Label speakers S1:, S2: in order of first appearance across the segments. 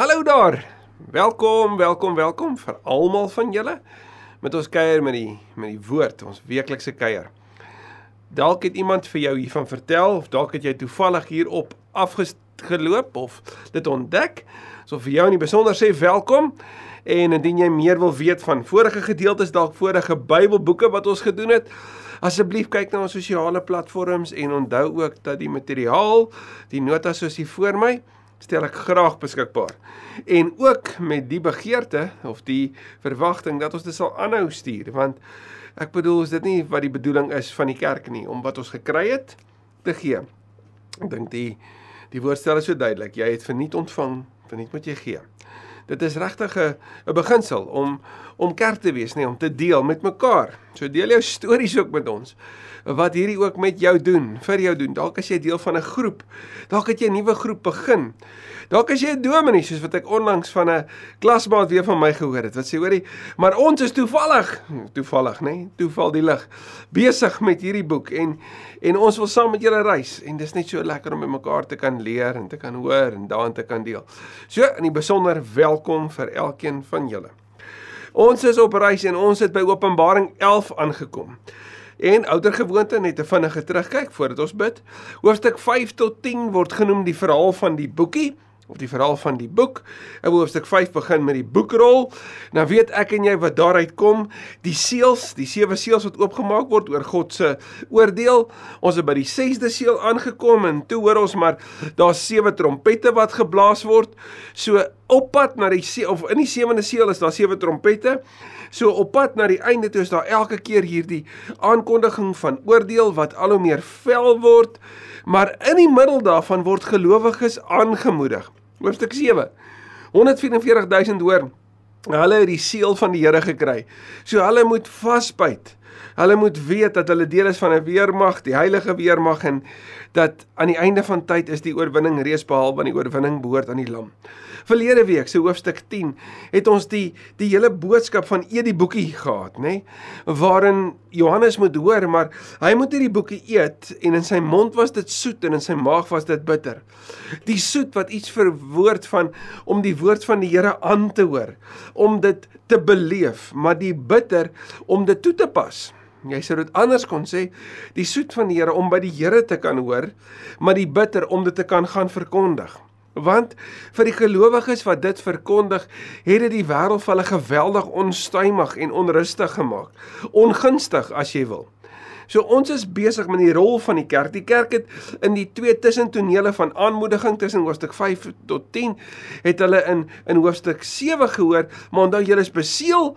S1: Hallo daar. Welkom, welkom, welkom vir almal van julle met ons kuier met die met die woord, ons weeklikse kuier. Dalk het iemand vir jou hiervan vertel of dalk het jy toevallig hierop afgeloop of dit ontdek. So vir jou in die besonder sê welkom. En indien jy meer wil weet van vorige gedeeltes, dalk vorige Bybelboeke wat ons gedoen het, asseblief kyk na ons sosiale platforms en onthou ook dat die materiaal, die notas soos hier voor my, stel ek graag beskikbaar. En ook met die begeerte of die verwagting dat ons dit sal aanhou stuur, want ek bedoel is dit nie wat die bedoeling is van die kerk nie om wat ons gekry het te gee. Ek dink die die woordstel is so duidelik, jy het verniet ontvang, verniet moet jy gee. Dit is regtig 'n 'n beginsel om om kerk te wees, nee, om te deel met mekaar. So deel jou stories ook met ons. Wat hierdie ook met jou doen, vir jou doen. Dalk as jy deel van 'n groep, dalk het jy 'n nuwe groep begin. Dalk as jy 'n dominee soos wat ek onlangs van 'n klasmaat weer van my gehoor het. Wat sê hoorie, maar ons is toevallig, toevallig, nê? Nee, toeval die lig besig met hierdie boek en en ons wil saam met julle reis en dis net so lekker om met mekaar te kan leer en te kan hoor en daarin te kan deel. So in die besonder welkom vir elkeen van julle. Ons is op reis en ons het by Openbaring 11 aangekom. En ouer gewoonte net 'n vinnige terugkyk voordat ons bid. Hoofstuk 5 tot 10 word genoem die verhaal van die boekie of die verhaal van die boek. In hoofstuk 5 begin met die boekrol. Nou weet ek en jy wat daaruit kom, die seels, die sewe seels wat oopgemaak word oor God se oordeel. Ons het by die 6de seel aangekom en toe hoor ons maar daar's sewe trompette wat geblaas word. So op pad na die see, of in die sewende seel is daar sewe trompette. So op pad na die einde toe is daar elke keer hierdie aankondiging van oordeel wat al hoe meer vel word. Maar in die middel daarvan word gelowiges aangemoedig. Hoofstuk 7. 144000 hoor. Hulle het die seël van die Here gekry. So hulle moet vasbyt. Hulle moet weet dat hulle deel is van 'n weermag, die heilige weermag en dat aan die einde van tyd is die oorwinning reeds behaal want die oorwinning behoort aan die lam. Verlede week, so hoofstuk 10, het ons die die hele boodskap van eet die boekie gehad, nê? Nee? Waarin Johannes moet hoor, maar hy moet hierdie boekie eet en in sy mond was dit soet en in sy maag was dit bitter. Die soet wat iets verwoord van om die woord van die Here aan te hoor, om dit te beleef, maar die bitter om dit toe te pas. Jy sou dit anders kon sê, die soet van die Here om by die Here te kan hoor, maar die bitter om dit te kan gaan verkondig. Want vir die gelowiges wat dit verkondig, het dit die wêreld vir hulle geweldig onstuimig en onrustig gemaak. Ongunstig as jy wil. So ons is besig met die rol van die kerk. Die kerk het in die twee tussentonele van aanmoediging tussen hoofstuk 5 tot 10 het hulle in in hoofstuk 7 gehoor, maar onthou julle is beseël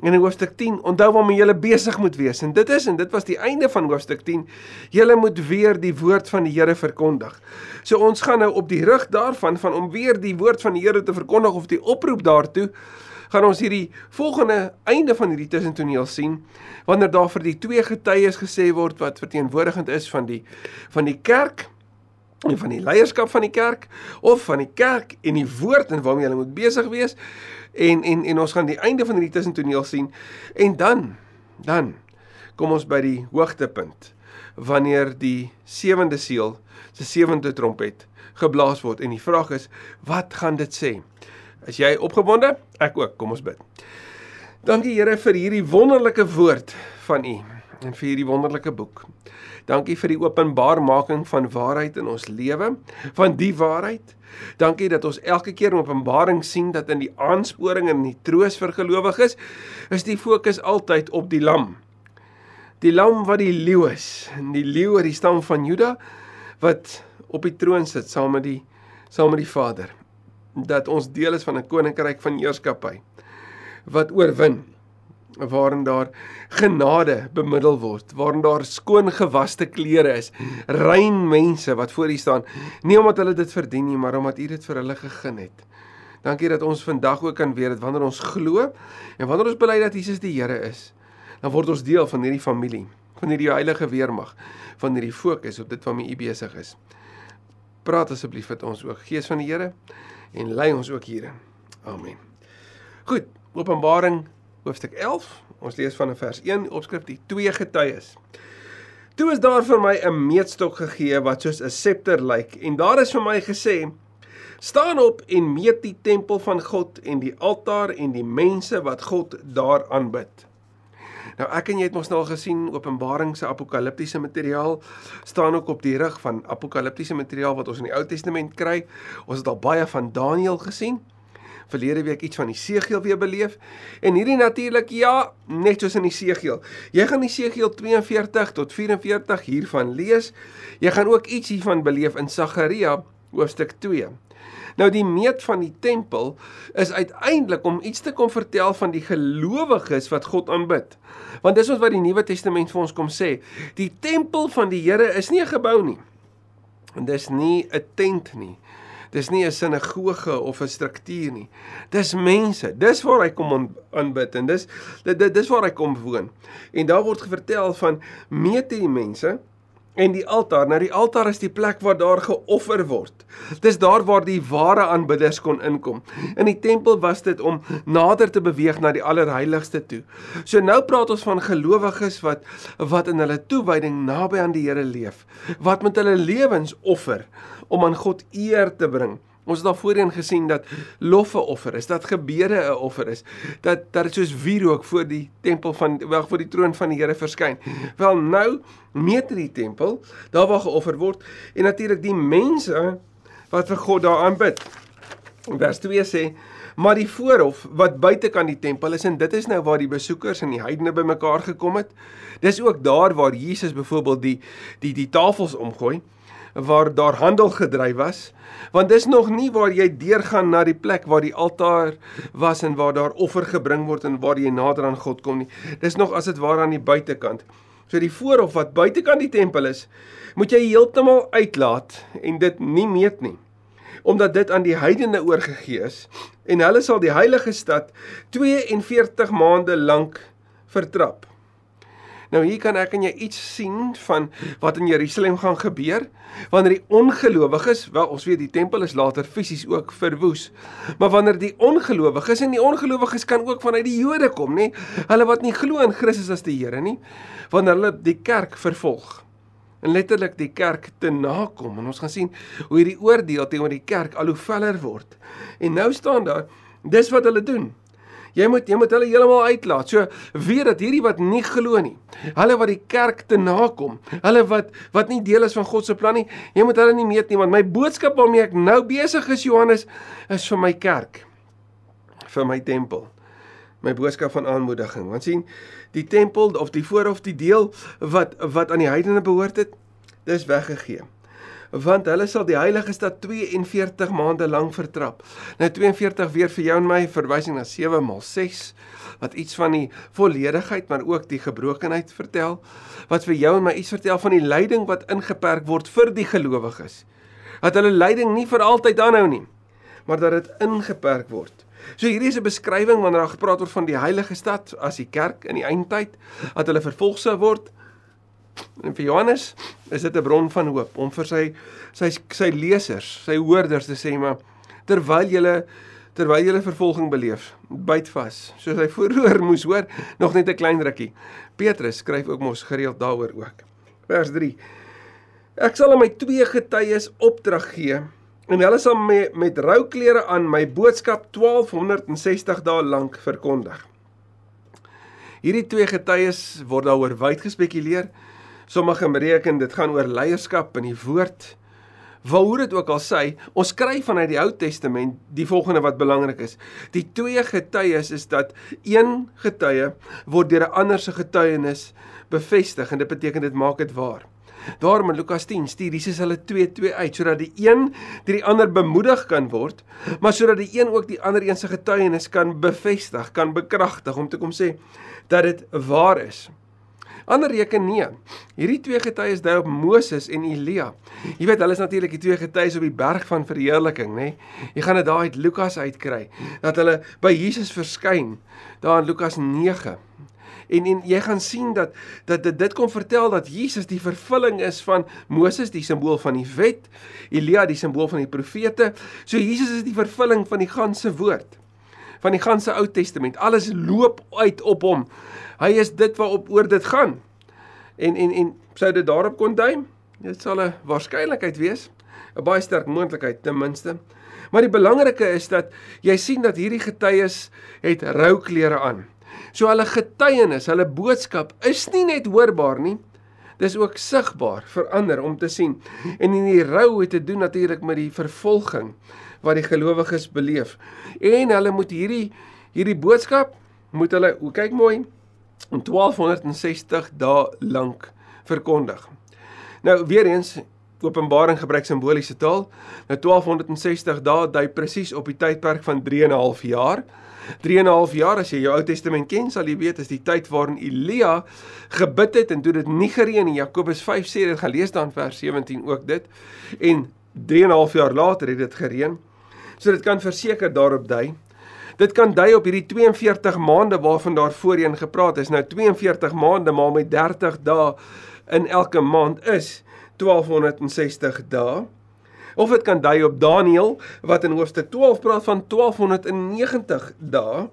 S1: En in hoofstuk 10, onthou waarmee jy besig moet wees. En dit is en dit was die einde van hoofstuk 10. Jy moet weer die woord van die Here verkondig. So ons gaan nou op die rug daarvan van om weer die woord van die Here te verkondig of die oproep daartoe, gaan ons hierdie volgende einde van hierdie tussentoneel sien wanneer daar vir die twee getuies gesê word wat verteenwoordigend is van die van die kerk en van die leierskap van die kerk of van die kerk en die woord en waarmee hulle moet besig wees. En en en ons gaan die einde van hierdie tussentoneel sien. En dan dan kom ons by die hoogtepunt wanneer die sewende seël se sewende trompet geblaas word. En die vraag is wat gaan dit sê is jy opgewonde ek ook kom ons bid dankie Here vir hierdie wonderlike woord van u en vir hierdie wonderlike boek dankie vir die openbarmaking van waarheid in ons lewe van die waarheid Dankie dat ons elke keer in Openbaring sien dat in die aansporing en die troos vir gelowiges is die fokus altyd op die lam. Die lam wat die leeu is, en die leeu uit die stam van Juda wat op die troon sit saam met die saam met die Vader. Dat ons deel is van 'n koninkryk van heerskappy wat oorwin waarin daar genade bemiddel word, waarin daar skoon gewaste klere is, rein mense wat voor U staan, nie omdat hulle dit verdien nie, maar omdat U dit vir hulle gegee het. Dankie dat ons vandag ook kan weet dat wanneer ons glo en wanneer ons bely dat Jesus die Here is, dan word ons deel van hierdie familie, van hierdie heilige weermag, van hierdie fokus op dit waarmee U besig is. Praat asseblief met ons ook, Gees van die Here, en lei ons ook hierin. Amen. Goed, Openbaring hoofstuk 11. Ons lees van vers 1 opskrif die twee getuies. Toe is daar vir my 'n meetstok gegee wat soos 'n septer lyk en daar is vir my gesê: Staan op en meet die tempel van God en die altaar en die mense wat God daar aanbid. Nou ek en jy het mos nou al gesien Openbaring se apokaliptiese materiaal staan ook op die rug van apokaliptiese materiaal wat ons in die Ou Testament kry. Ons het al baie van Daniël gesien verlede week iets van die Segiel weer beleef. En hierdie natuurlik ja, net soos in die Segiel. Jy gaan die Segiel 42 tot 44 hiervan lees. Jy gaan ook iets hiervan beleef in Sagaria hoofstuk 2. Nou die meet van die tempel is uiteindelik om iets te kom vertel van die gelowiges wat God aanbid. Want dis ons wat die Nuwe Testament vir ons kom sê. Die tempel van die Here is nie 'n gebou nie. En dis nie 'n tent nie. Dis nie 'n sinagoge of 'n struktuur nie. Dis mense. Dis waar hy kom aanbid en dis dit dis waar hy kom woon. En daar word vertel van meet die mense En die altaar, nou die altaar is die plek waar daar geoffer word. Dis daar waar die ware aanbidders kon inkom. In die tempel was dit om nader te beweeg na die allerheiligste toe. So nou praat ons van gelowiges wat wat in hulle toewyding naby aan die Here leef, wat met hulle lewens offer om aan God eer te bring. Ons het al voorheen gesien dat loffe offer is, dat gebede 'n offer is, dat dat dit soos wierook voor die tempel van wel voor die troon van die Here verskyn. Wel nou meet die tempel, daar waar geoffer word en natuurlik die mense wat vir God daar aanbid. Vers 2 sê Maar die voorhof wat buitekant die tempel is en dit is nou waar die besoekers en die heidene bymekaar gekom het. Dis ook daar waar Jesus byvoorbeeld die die die tafels omgooi waar daar handel gedryf was want dis nog nie waar jy deurgaan na die plek waar die altaar was en waar daar offer gebring word en waar jy nader aan God kom nie. Dis nog as dit waar aan die buitekant. So die voorhof wat buitekant die tempel is moet jy heeltemal uitlaat en dit nie meet nie omdat dit aan die heidene oorgegee is en hulle sal die heilige stad 42 maande lank vertrap Nou hier kan ek en jy iets sien van wat in Jerusalem gaan gebeur wanneer die ongelowiges, wel ons weet die tempel is later fisies ook verwoes. Maar wanneer die ongelowiges en die ongelowiges kan ook vanuit die Jode kom, nê? Hulle wat nie glo in Christus as die Here nie, wanneer hulle die kerk vervolg en letterlik die kerk te nakom en ons gaan sien hoe hierdie oordeel teenoor die kerk al hoe veller word. En nou staan daar dis wat hulle doen. Jy moet jy moet hulle heeltemal uitlaat. So weet dat hierdie wat nie glo nie, hulle wat die kerk te nakom, hulle wat wat nie deel is van God se plan nie, jy moet hulle nie meet nie want my boodskap waarmee ek nou besig is Johannes is vir my kerk, vir my tempel. My boodskap van aanmoediging. Want sien, die tempel of die voorhof, die deel wat wat aan die heidene behoort het, dis weggegee want hulle sal die heilige stad 42 maande lank vertrap. Nou 42 weer vir jou en my verwysing na 7 maal 6 wat iets van die volledigheid maar ook die gebrokenheid vertel wat vir jou en my iets vertel van die lyding wat ingeperk word vir die gelowiges. Dat hulle lyding nie vir altyd aanhou nie, maar dat dit ingeperk word. So hierdie is 'n beskrywing wanneer daar gepraat word van die heilige stad as die kerk in die eindtyd, dat hulle vervolg sou word, En vir Johannes is dit 'n bron van hoop om vir sy sy sy lesers, sy hoorders te sê maar terwyl julle terwyl julle vervolging beleef, byt vas. Soos hy vooroor moes hoor, nog net 'n klein rukkie. Petrus skryf ook mos gereeld daaroor ook. Vers 3. Ek sal aan my twee getuies opdrag gee en hulle sal met, met rou klere aan my boodskap 1260 dae lank verkondig. Hierdie twee getuies word daaroor wyd gespekuleer. Sommige bereken dit gaan oor leierskap in die woord. Waaroor dit ook al sê, ons kry vanuit die Ou Testament die volgende wat belangrik is. Die twee getuies is dat een getuie word deur 'n ander se getuienis bevestig en dit beteken dit maak dit waar. Daarom in Lukas 10 stuur Jesus hulle 2-2 uit sodat die een deur die ander bemoedig kan word, maar sodat die een ook die ander een se getuienis kan bevestig, kan bekragtig om te kom sê dat dit waar is. Ander reken nee. Hierdie twee getuies dui op Moses en Elia. Jy weet, hulle is natuurlik die twee getuies op die berg van verheerliking, nê? Jy gaan dit daar uit Lukas uitkry dat hulle by Jesus verskyn daar in Lukas 9. En en jy gaan sien dat dat dit dit kom vertel dat Jesus die vervulling is van Moses die simbool van die wet, Elia die simbool van die profete. So Jesus is die vervulling van die ganse woord van die ganse Ou Testament. Alles loop uit op hom. Hy is dit waarop oor dit gaan. En en en sou dit daarop kon dui? Dit sal 'n waarskynlikheid wees, 'n baie sterk moontlikheid ten minste, Maar die belangrike is dat jy sien dat hierdie getuies het rou klere aan. So hulle getuienis, hulle boodskap is nie net hoorbaar nie, dis ook sigbaar vir ander om te sien. En in die rou het te doen natuurlik met die vervolging wat die gelowiges beleef. En hulle moet hierdie hierdie boodskap moet hulle kyk mooi in 1260 dae lank verkondig. Nou weer eens Openbaring gebruik simboliese taal. Nou 1260 dae dui presies op die tydperk van 3 en 'n half jaar. 3 en 'n half jaar as jy jou Ou Testament ken, sal jy weet is die tyd waarin Elia gebid het en toe dit nie gereën nie. Jakobus 5 sê dit gelees dan vers 17 ook dit. En 3 en 'n half jaar later het dit gereën. So dit kan verseker daarop dui. Dit kan dui op hierdie 42 maande waarvan daar voorheen gepraat is. Nou 42 maande maal met 30 dae in elke maand is 1260 dae. Of dit kan dui op Daniël wat in hoofstuk 12 praat van 1290 dae.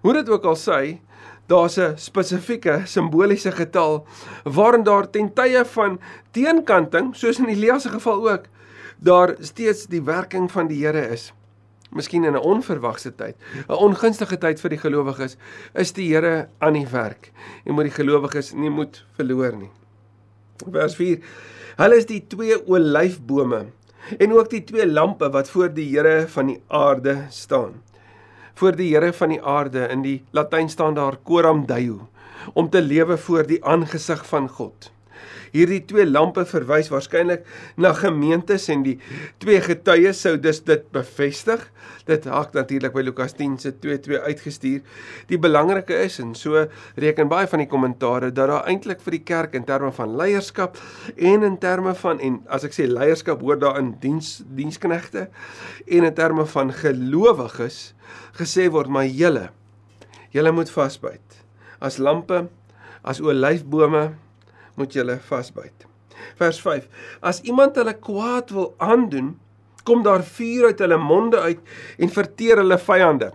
S1: Hoe dit ook al sê, daar's 'n spesifieke simboliese getal waarin daar ten tye van teenkanting, soos in Elia se geval ook, daar steeds die werking van die Here is. Miskien in 'n onverwagse tyd, 'n ongunstige tyd vir die gelowiges, is die Here aan die werk en moet die gelowiges nie moet verloor nie. Vers 4 Hulle is die twee olyfbome en ook die twee lampe wat voor die Here van die aarde staan. Voor die Here van die aarde in die Latyn staan daar coram deo om te lewe voor die aangesig van God. Hierdie twee lampe verwys waarskynlik na gemeentes en die twee getuies sou dus dit bevestig. Dit hak natuurlik by Lukas 10 se 2:2 uitgestuur. Die belangrike is en so reken baie van die kommentare dat daar eintlik vir die kerk in terme van leierskap en in terme van en as ek sê leierskap hoor daar in diens diensknegte en in terme van gelowiges gesê word maar julle julle moet vasbyt as lampe as olyfbome moet julle vasbyt. Vers 5. As iemand hulle kwaad wil aandoen, kom daar vuur uit hulle monde uit en verteer hulle vyande.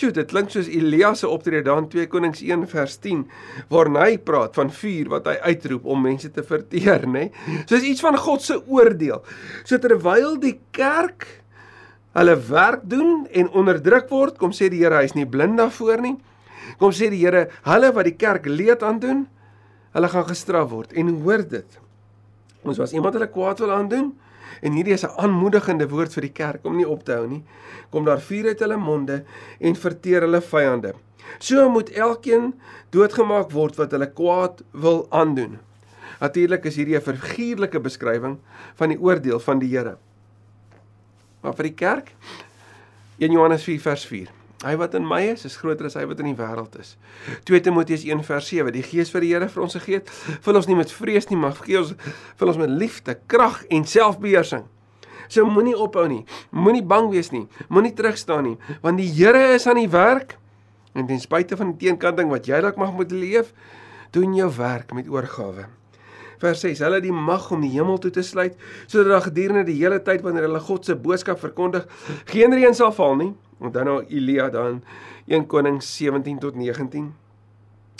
S1: Sjoe, dit klink soos Elia se optrede daar in 2 Konings 1 vers 10 waar hy praat van vuur wat hy uitroep om mense te verteer, nê? Nee? Soos iets van God se oordeel. So terwyl die kerk hulle werk doen en onderdruk word, kom sê die Here hy's nie blind daarvoor nie. Kom sê die Here, hulle wat die kerk leed aan doen, hulle gaan gestraf word en hoor dit. Ons was iemand hulle kwaad wil aandoen en hierdie is 'n aanmoedigende woord vir die kerk om nie op te hou nie. Kom daar vuur uit hulle monde en verteer hulle vyande. So moet elkeen doodgemaak word wat hulle kwaad wil aandoen. Natuurlik is hierdie 'n figuurlike beskrywing van die oordeel van die Here. Maar vir die kerk 1 Johannes 4 vers 4 Hy wat in my is, is groter as hy wat in die wêreld is. 2 Timoteus 1:7. Die Gees vir die Here vir ons gegee het, vul ons nie met vrees nie, maar gee ons vul ons met liefde, krag en selfbeheersing. So moenie ophou nie. Moenie bang wees nie. Moenie terugstaan nie, want die Here is aan die werk en ten spyte van die teenkanting wat jy dalk mag moet leef, doen jou werk met oorgawe. Vers 6: Hulle het die mag om die hemel toe te sluit sodat daar gedurende die hele tyd wanneer hulle God se boodskap verkondig, geen reën sal val nie. En dan nou Elia dan 1 Konings 17 tot 19.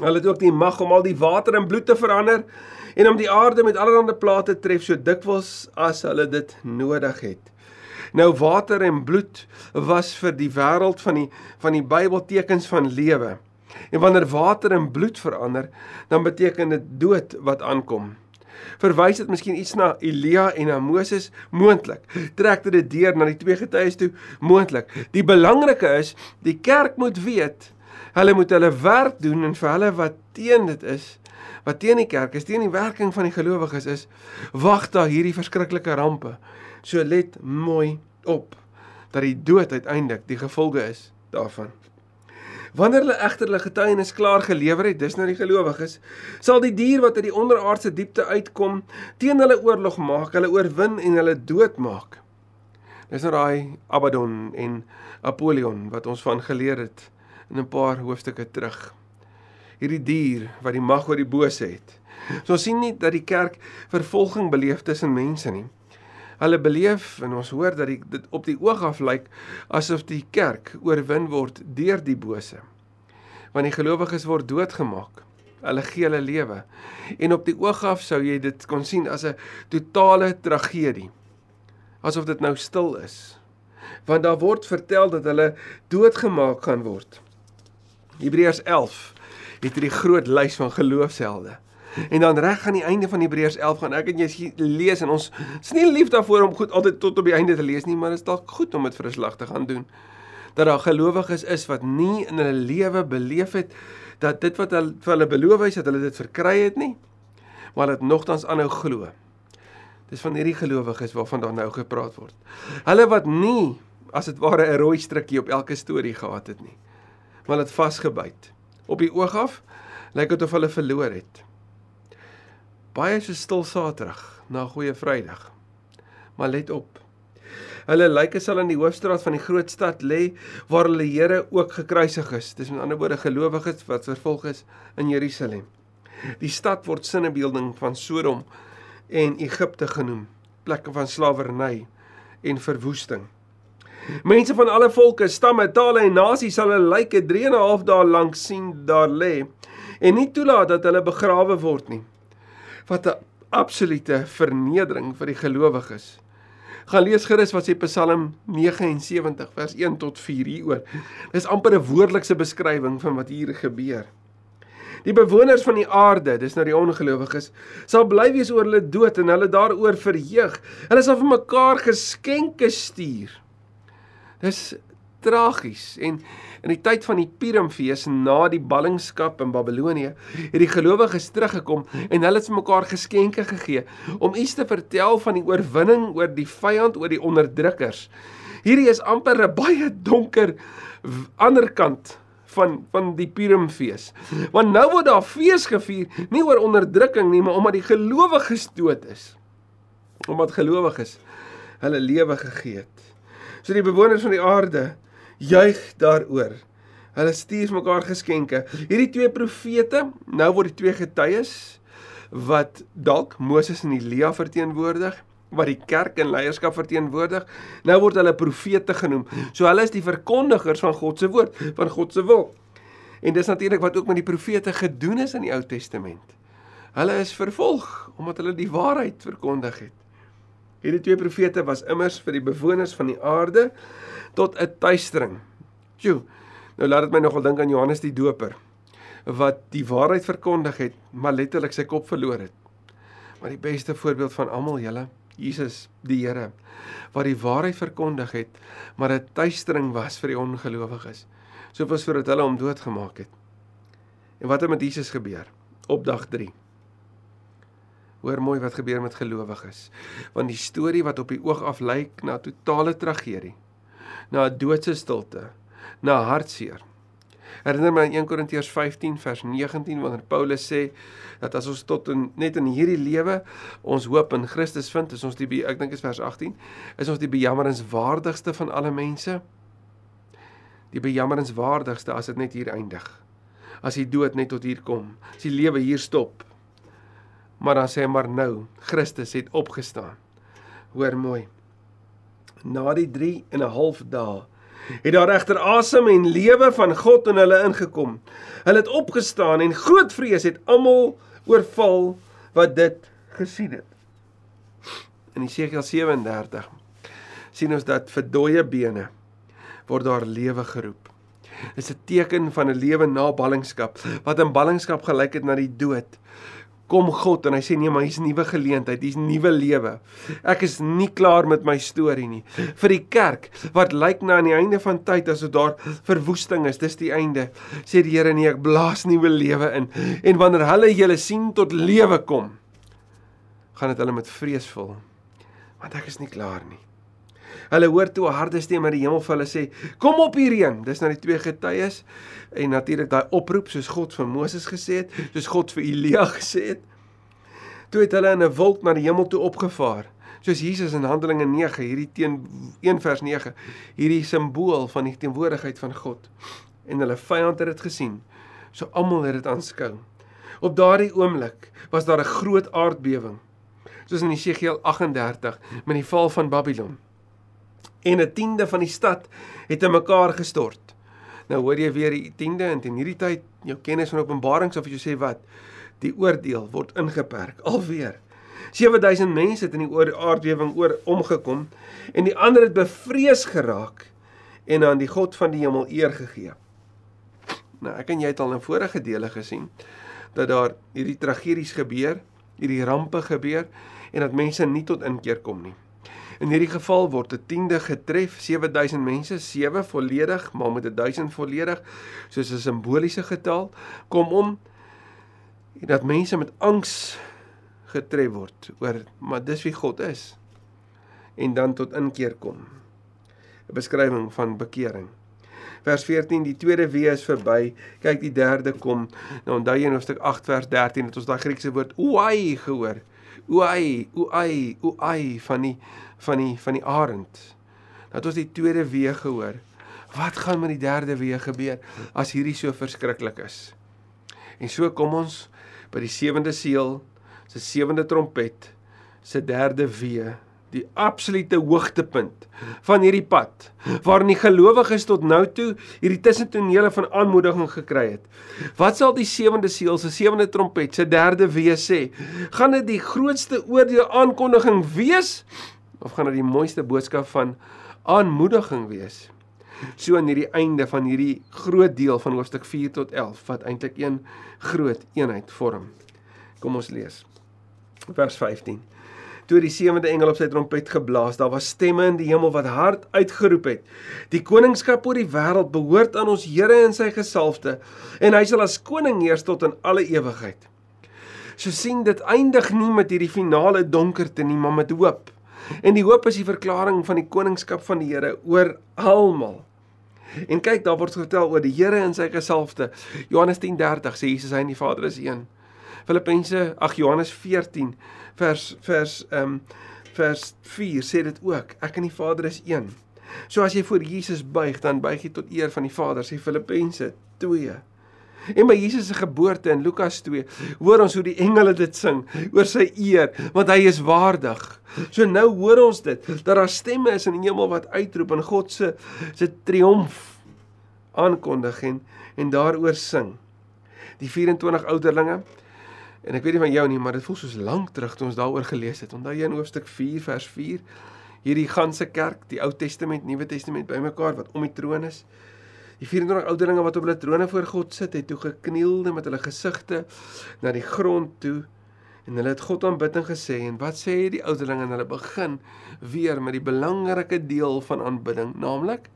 S1: Hulle het ook die mag om al die water in bloed te verander en om die aarde met allerlei plate te tref so dikwels as hulle dit nodig het. Nou water en bloed was vir die wêreld van die van die Bybel tekens van lewe. En wanneer water in bloed verander, dan beteken dit dood wat aankom verwys dit miskien iets na Elia en na Moses moontlik. Trek dit deur na die twee getuies toe moontlik. Die belangrike is, die kerk moet weet, hulle moet hulle werk doen en vir hulle wat teen dit is, wat teen die kerk is, teen die werking van die gelowiges is, wag daar hierdie verskriklike rampe. So let mooi op dat die dood uiteindelik die gevolge is daarvan. Wanneer hulle egter hulle getuienis klaar gelewer het, dis nou die gelowiges, sal die dier wat uit die onderaardse diepte uitkom, teen hulle oorlog maak, hulle oorwin en hulle doodmaak. Dis nou daai Abaddon en Apollyon wat ons van geleer het in 'n paar hoofstukke terug. Hierdie dier wat die mag oor die bose het. So ons sien nie dat die kerk vervolging beleef tussen mense nie hulle beleef en ons hoor dat die, dit op die oog af lyk asof die kerk oorwin word deur die bose. Want die gelowiges word doodgemaak. Hulle gee hulle lewe. En op die oog af sou jy dit kon sien as 'n totale tragedie. Asof dit nou stil is. Want daar word vertel dat hulle doodgemaak gaan word. Hebreërs 11 het hierdie groot lys van geloofshelde. En dan reg aan die einde van Hebreërs 11 gaan ek en jy lees en ons is nie lief daarvoor om goed altyd tot op die einde te lees nie, maar dit is dalk goed om dit vir 'n slag te gaan doen. Dat daar gelowiges is wat nie in hulle lewe beleef het dat dit wat hulle vir hulle beloof is dat hulle dit verkry het nie, maar dit nogtans aanhou glo. Dis van hierdie gelowiges waarvan daar nou gepraat word. Hulle wat nie as dit ware 'n rooi strikkie op elke storie gehad het nie, maar dit vasgebyt. Op die oog af lyk dit of hulle verloor het baie so stil Saterdag na Goeie Vrydag. Maar let op. Hulle lyke sal in die hoofstraat van die groot stad lê waar hulle Here ook gekruisig is. Dis met ander woorde gelowiges wat vervolg is in Jerusalem. Die stad word sinnebeelding van Sodom en Egipte genoem, plekke van slawerny en verwoesting. Mense van alle volke, stamme, tale en nasies sal hulle lyke 3 en 'n half dae lank sien daar lê en nie toelaat dat hulle begrawe word nie wat 'n absolute vernedering vir die gelowiges. Gaan lees gerus wat sê Psalm 79 vers 1 tot 4 hieroor. Dis amper 'n woordelikse beskrywing van wat hier gebeur. Die bewoners van die aarde, dis nou die ongelowiges, sal bly wees oor hulle dood en hulle daaroor verheug. Hulle sal vir mekaar geskenke stuur. Dis tragies en In die tyd van die Purimfees na die ballingskap in Babelonie, het die gelowiges teruggekom en hulle het mekaar geskenke gegee om iets te vertel van die oorwinning oor die vyand, oor die onderdrukkers. Hierdie is amper 'n baie donker ander kant van van die Purimfees. Want nou word daar fees gevier nie oor onderdrukking nie, maar omdat die gelowiges dood is. Omdat gelowiges hulle lewe gegee het. So die bewoners van die aarde juig daaroor. Hulle stuur mekaar geskenke. Hierdie twee profete, nou word die twee getuies wat dalk Moses en Elia verteenwoordig, wat die kerk en leierskap verteenwoordig, nou word hulle profete genoem. So hulle is die verkondigers van God se woord, van God se wil. En dis natuurlik wat ook met die profete gedoen is in die Ou Testament. Hulle is vervolg omdat hulle die waarheid verkondig het. Hierdie twee profete was immers vir die bewoners van die aarde tot 'n tuistering. Sjoe. Nou laat dit my nogal dink aan Johannes die Doper wat die waarheid verkondig het, maar letterlik sy kop verloor het. Maar die beste voorbeeld van almal julle, Jesus die Here, wat die waarheid verkondig het, maar 'n tuistering was vir die ongelowiges. So was sodat hulle hom doodgemaak het. En wat het met Jesus gebeur? Op dag 3. Hoor mooi wat gebeur met gelowiges. Want die storie wat op die oog af lyk na totale tragedie, na 'n doodse stilte, na hartseer. Herinner my aan 1 Korintiërs 15 vers 19 wanneer Paulus sê dat as ons tot in net in hierdie lewe ons hoop in Christus vind, is ons die ek dink is vers 18, is ons die bejammerenswaardigste van alle mense. Die bejammerenswaardigste as dit net hier eindig. As die dood net tot hier kom, as die lewe hier stop. Maar dan sê hy maar nou, Christus het opgestaan. Hoor mooi. Na die 3 en 'n half dae het daar regter asem en lewe van God in hulle ingekom. Hulle het opgestaan en groot vrees het almal oorval wat dit gesien het. In Jesegiel 37 sien ons dat vir dooie bene word daar lewe geroep. Dit is 'n teken van 'n lewe na ballingskap wat in ballingskap gelyk het na die dood kom God en hy sê nee, maar hier's 'n nuwe geleentheid, hier's nuwe lewe. Ek is nie klaar met my storie nie. Vir die kerk wat lyk na aan die einde van tyd as dit daar verwoesting is, dis die einde. Sê die Here nee, ek blaas nuwe lewe in. En wanneer hulle julle sien tot lewe kom, gaan dit hulle met vrees vul. Want ek is nie klaar nie. Hulle hoor toe 'n harde stem uit die hemel vir hulle sê: "Kom op hierheen." Dis nou die twee getuies en natuurlik daai oproep soos God vir Moses gesê het, soos God vir Elia gesê het. Toe het hulle in 'n wolk na die hemel toe opgevaar. Soos Jesus in Handelinge 9, hierdie teen 1 vers 9, hierdie simbool van die teenwoordigheid van God. En hulle vyand het dit gesien. So almal het dit aanskou. Op daardie oomblik was daar 'n groot aardbewing. Soos in Jesegiel 38 met die val van Babylon en 'n tiende van die stad het in mekaar gestort. Nou hoor jy weer die tiende en in hierdie tyd jou kennis van Openbarings of jy sê wat die oordeel word ingeperk alweer. 7000 mense het in die aardbewing oor omgekom en die ander het bevrees geraak en aan die God van die hemel eer gegee. Nou, ek en jy het al in vorige dele gesien dat daar hierdie tragedies gebeur, hierdie rampe gebeur en dat mense nie tot inkeer kom nie. In hierdie geval word 'n tiende getref, 7000 mense, 7 volledig, maar met 1000 volledig, soos 'n simboliese getal, kom om dat mense met angs getref word oor maar dis wie God is en dan tot inkeer kom. 'n Beskrywing van bekering. Vers 14 die tweede wee is verby. Kyk die derde kom. Nou onthou jy in hoofstuk 8 vers 13 het ons daai Griekse woord oai gehoor. Oai, oai, oai van die van die van die arend. Dat ons die tweede wee gehoor. Wat gaan met die derde wee gebeur as hierdie so verskriklik is? En so kom ons by die sewende seël, se sewende trompet, se derde wee die absolute hoogtepunt van hierdie pad waarin die gelowiges tot nou toe hierdie tussentonele van aanmoediging gekry het. Wat sal die sewende seël se sewende trompet se derde wee sê? Gaan dit die grootste oordeel aankondiging wees of gaan dit die mooiste boodskap van aanmoediging wees? So aan hierdie einde van hierdie groot deel van hoofstuk 4 tot 11 wat eintlik een groot eenheid vorm. Kom ons lees. Vers 15 toe die sewende engel op sy trompet geblaas, daar was stemme in die hemel wat hard uitgeroep het: Die koningskap oor die wêreld behoort aan ons Here en sy gesalfde, en hy sal as koning heers tot in alle ewigheid. So sien dit eindig nie met hierdie finale donkerte nie, maar met hoop. En die hoop is die verklaring van die koningskap van die Here oor almal. En kyk, daar word vertel oor die Here en sy gesalfde. Johannes 10:30 sê Jesus hy en die Vader is een. Filippense, ag Johannes 14 vers vers ehm um, vers 4 sê dit ook. Ek en die Vader is een. So as jy voor Jesus buig, dan buig jy tot eer van die Vader, sê Filippense 2. En by Jesus se geboorte in Lukas 2, hoor ons hoe die engele dit sing oor sy eer, want hy is waardig. So nou hoor ons dit dat daar stemme is in die hemel wat uitroep en God se se triomf aankondig en en daaroor sing. Die 24 ouderlinge En ek weet nie van jou nie, maar dit voel soos lank terug toe ons daaroor gelees het. Onthou jy in hoofstuk 4 vers 4 hierdie ganse kerk, die Ou Testament, Nuwe Testament bymekaar wat om die troon is. Die 24 ouderlinge wat op hulle trone voor God sit, het toe geknielde met hulle gesigte na die grond toe en hulle het God aanbid en gesê en wat sê die ouderlinge en hulle begin weer met die belangrike deel van aanbidding, naamlik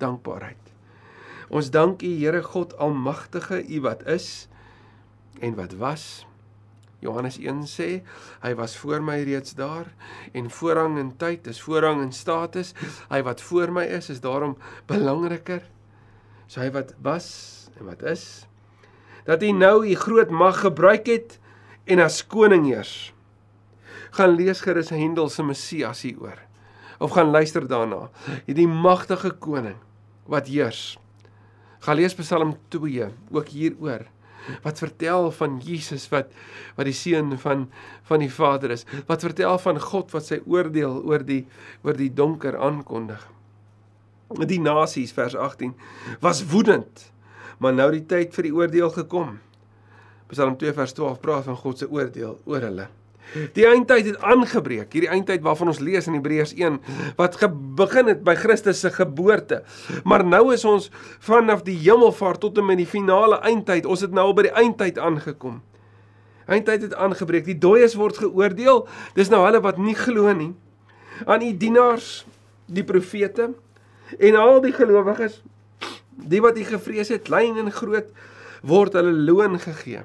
S1: dankbaarheid. Ons dank U Here God Almagtige, U wat is en wat was Johannes 1 sê, hy was voor my reeds daar en voorrang in tyd is voorrang in status. Hy wat voor my is, is daarom belangriker. So hy wat was en wat is dat hy nou u groot mag gebruik het en as koning heers. Gaan lees gerus Hendel se Messias hieroor of gaan luister daarna. Hierdie magtige koning wat heers. Gaan lees Psalm 2 ook hieroor wat vertel van Jesus wat wat die seun van van die Vader is. Wat vertel van God wat sy oordeel oor die oor die donker aankondig. Die nasies vers 18 was woedend, maar nou die tyd vir die oordeel gekom. Psalm 2 vers 12 praat van God se oordeel oor hulle. Die eindtyd het aangebreek. Hierdie eindtyd waarvan ons lees in Hebreërs 1 wat begin het by Christus se geboorte. Maar nou is ons vanaf die hemelvaart tot en met die finale eindtyd. Ons het nou al by die eindtyd aangekom. Eindtyd het aangebreek. Die dooies word geoordeel. Dis nou hulle wat nie glo nie. Aan u dienaars, die profete en al die gelowiges, die wat u gevrees het, klein en groot, word hulle loon gegee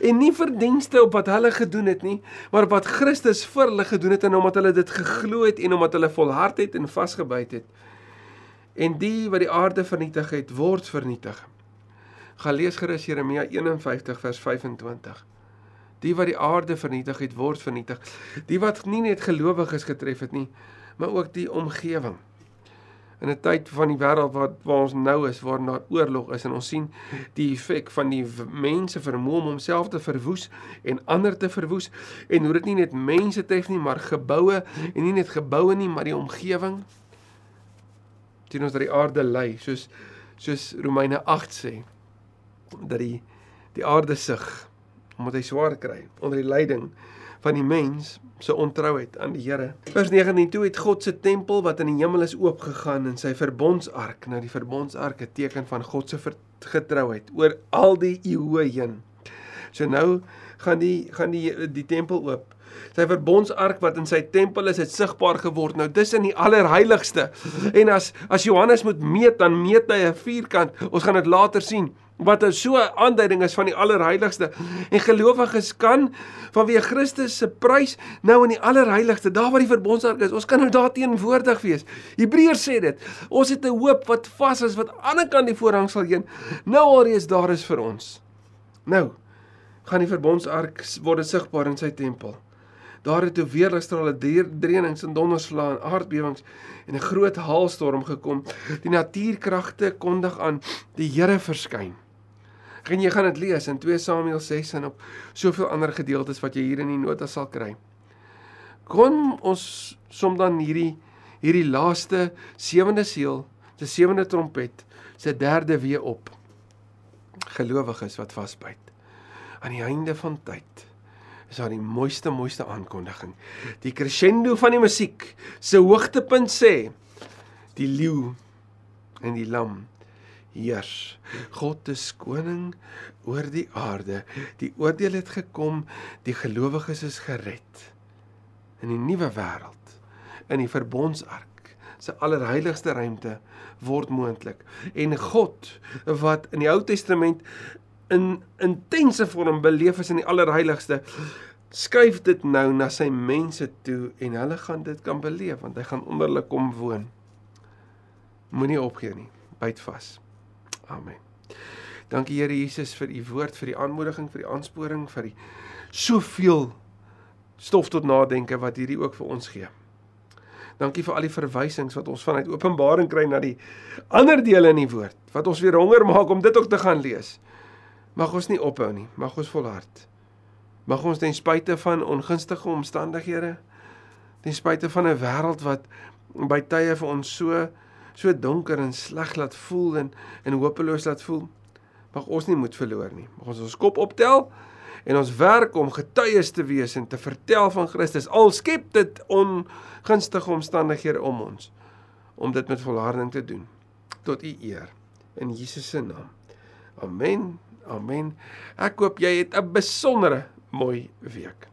S1: en nie verdienste op wat hulle gedoen het nie, maar wat Christus vir hulle gedoen het en omdat hulle dit geglo het en omdat hulle volhard het en vasgebyt het. En die wat die aarde vernietig het, word vernietig. Gaan lees gerus Jeremia 51 vers 25. Die wat die aarde vernietig het, word vernietig. Die wat nie net gelowiges getref het nie, maar ook die omgewing in 'n tyd van die wêreld wat waar ons nou is waar daar oorlog is en ons sien die effek van die mense vermoë om homself te verwoes en ander te verwoes. En hoe dit nie net mense tref nie maar geboue en nie net geboue nie maar die omgewing sien ons dat die aarde ly soos soos Romeine 8 sê dat die die aarde sug omdat hy swaar kry onder die lyding van die mens se ontrouheid aan die Here. Vers 19: Toe het God se tempel wat in die hemel is oopgegaan en sy verbondsark, nou die verbondsark 'n teken van God se getrouheid oor al die eeue heen. So nou gaan die gaan die die tempel oop. Sy verbondsark wat in sy tempel is, het sigbaar geword. Nou dis in die allerheiligste. En as as Johannes moet meet, dan meet hy 'n vierkant. Ons gaan dit later sien wat 'n so aanduiding is van die allerheiligste. En gelowiges kan vanweë Christus se prys nou in die allerheiligste, daar waar die verbondsark is, ons kan nou daar teenwoordig wees. Hebreërs sê dit. Ons het 'n hoop wat vas is wat aan die ander kant die voorhang sal heen. Nou alreeds daar is vir ons. Nou gaan die verbondsark word sigbaar in sy tempel. Daar het toe weerligstrale, drenings en donderslae en aardbewings en 'n groot haalstorm gekom. Die natuurkragte kondig aan die Here verskyn. En jy gaan dit lees in 2 Samuel 6 en op soveel ander gedeeltes wat jy hier in die nota sal kry. Kom ons som dan hierdie hierdie laaste sewende seël, se sewende trompet, se derde weer op. Gelowiges wat vasbyt. Aan die einde van tyd is daar die mooiste mooiste aankondiging. Die crescendo van die musiek se hoogtepunt sê die leeu en die lam heers. God is koning oor die aarde. Die oordeel het gekom, die gelowiges is gered. In die nuwe wêreld, in die verbondsark, se allerheiligste ruimte word moontlik. En God wat in die Ou Testament in intense vorm beleef is in die allerheiligste, skuif dit nou na sy mense toe en hulle gaan dit kan beleef want hy gaan onder hulle kom woon. Moenie opgee nie. Byt vas. Amen. Dankie Here Jesus vir u woord, vir die aanmoediging, vir die aansporing, vir die soveel stof tot nadenke wat hierdie ook vir ons gee. Dankie vir al die verwysings wat ons vanuit Openbaring kry na die ander dele in die woord wat ons weer honger maak om dit ook te gaan lees. Mag ons nie ophou nie, mag ons volhard. Mag ons ten spyte van ongunstige omstandighede, ten spyte van 'n wêreld wat by tye vir ons so so donker en sleg laat voel en en hopeloos laat voel, mag ons nie moed verloor nie. Mag ons ons kop optel en ons werk om getuies te wees en te vertel van Christus. Al skep dit ongunstige omstandighede om ons om dit met volharding te doen tot u eer in Jesus se naam. Amen. Amen. Ek hoop jy het 'n besondere mooi week.